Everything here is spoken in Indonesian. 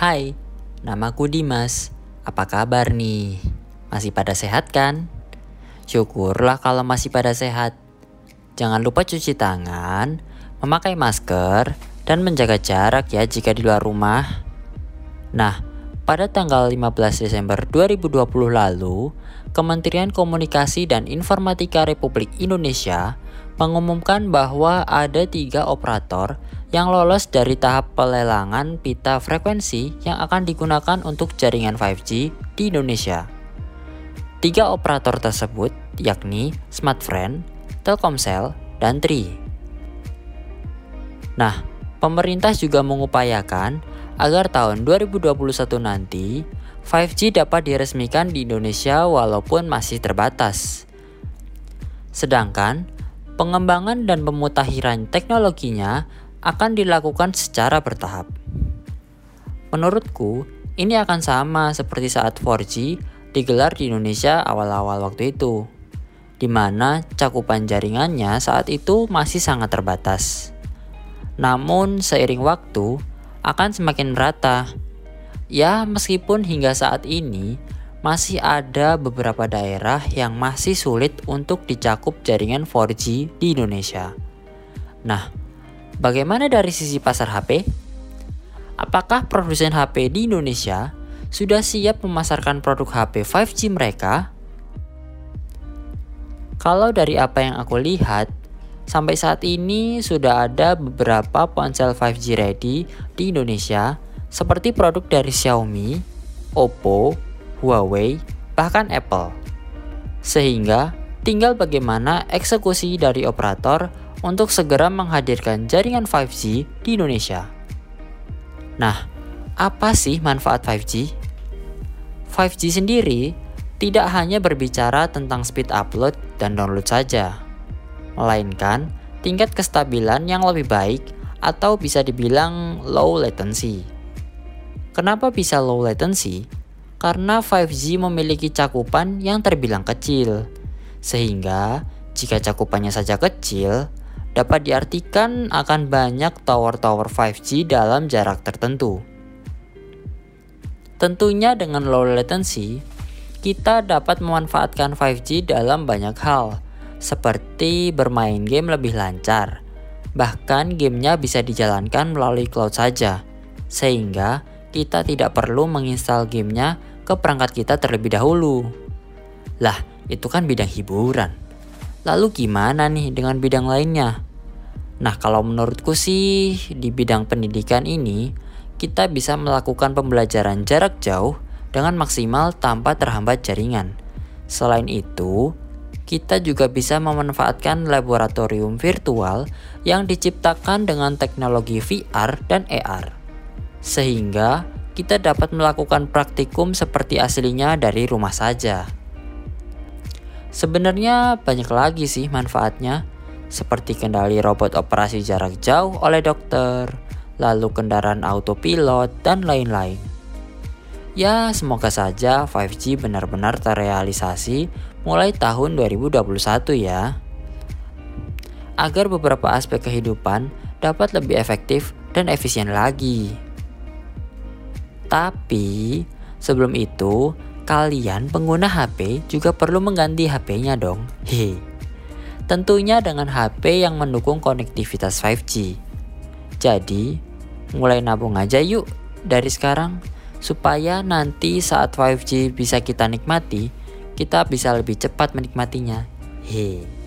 Hai, namaku Dimas. Apa kabar nih? Masih pada sehat kan? Syukurlah kalau masih pada sehat. Jangan lupa cuci tangan, memakai masker, dan menjaga jarak ya jika di luar rumah. Nah, pada tanggal 15 Desember 2020 lalu, Kementerian Komunikasi dan Informatika Republik Indonesia mengumumkan bahwa ada tiga operator yang lolos dari tahap pelelangan pita frekuensi yang akan digunakan untuk jaringan 5G di Indonesia. Tiga operator tersebut yakni Smartfriend, Telkomsel, dan Tri. Nah, pemerintah juga mengupayakan agar tahun 2021 nanti 5G dapat diresmikan di Indonesia walaupun masih terbatas. Sedangkan pengembangan dan pemutakhiran teknologinya akan dilakukan secara bertahap. Menurutku, ini akan sama seperti saat 4G digelar di Indonesia awal-awal waktu itu, di mana cakupan jaringannya saat itu masih sangat terbatas. Namun, seiring waktu akan semakin merata. Ya, meskipun hingga saat ini masih ada beberapa daerah yang masih sulit untuk dicakup jaringan 4G di Indonesia. Nah, Bagaimana dari sisi pasar HP? Apakah produsen HP di Indonesia sudah siap memasarkan produk HP 5G mereka? Kalau dari apa yang aku lihat, sampai saat ini sudah ada beberapa ponsel 5G ready di Indonesia seperti produk dari Xiaomi, Oppo, Huawei, bahkan Apple. Sehingga tinggal bagaimana eksekusi dari operator untuk segera menghadirkan jaringan 5G di Indonesia. Nah, apa sih manfaat 5G? 5G sendiri tidak hanya berbicara tentang speed upload dan download saja, melainkan tingkat kestabilan yang lebih baik atau bisa dibilang low latency. Kenapa bisa low latency? Karena 5G memiliki cakupan yang terbilang kecil, sehingga jika cakupannya saja kecil, dapat diartikan akan banyak tower-tower 5G dalam jarak tertentu. Tentunya dengan low latency, kita dapat memanfaatkan 5G dalam banyak hal, seperti bermain game lebih lancar. Bahkan gamenya bisa dijalankan melalui cloud saja, sehingga kita tidak perlu menginstal gamenya ke perangkat kita terlebih dahulu. Lah, itu kan bidang hiburan. Lalu gimana nih dengan bidang lainnya? Nah, kalau menurutku sih di bidang pendidikan ini kita bisa melakukan pembelajaran jarak jauh dengan maksimal tanpa terhambat jaringan. Selain itu, kita juga bisa memanfaatkan laboratorium virtual yang diciptakan dengan teknologi VR dan AR. Sehingga kita dapat melakukan praktikum seperti aslinya dari rumah saja. Sebenarnya banyak lagi sih manfaatnya, seperti kendali robot operasi jarak jauh oleh dokter, lalu kendaraan autopilot, dan lain-lain. Ya, semoga saja 5G benar-benar terrealisasi mulai tahun 2021 ya. Agar beberapa aspek kehidupan dapat lebih efektif dan efisien lagi. Tapi, sebelum itu, kalian pengguna HP juga perlu mengganti HP-nya dong. Hehe. Tentunya dengan HP yang mendukung konektivitas 5G. Jadi, mulai nabung aja yuk dari sekarang supaya nanti saat 5G bisa kita nikmati, kita bisa lebih cepat menikmatinya. Hehe.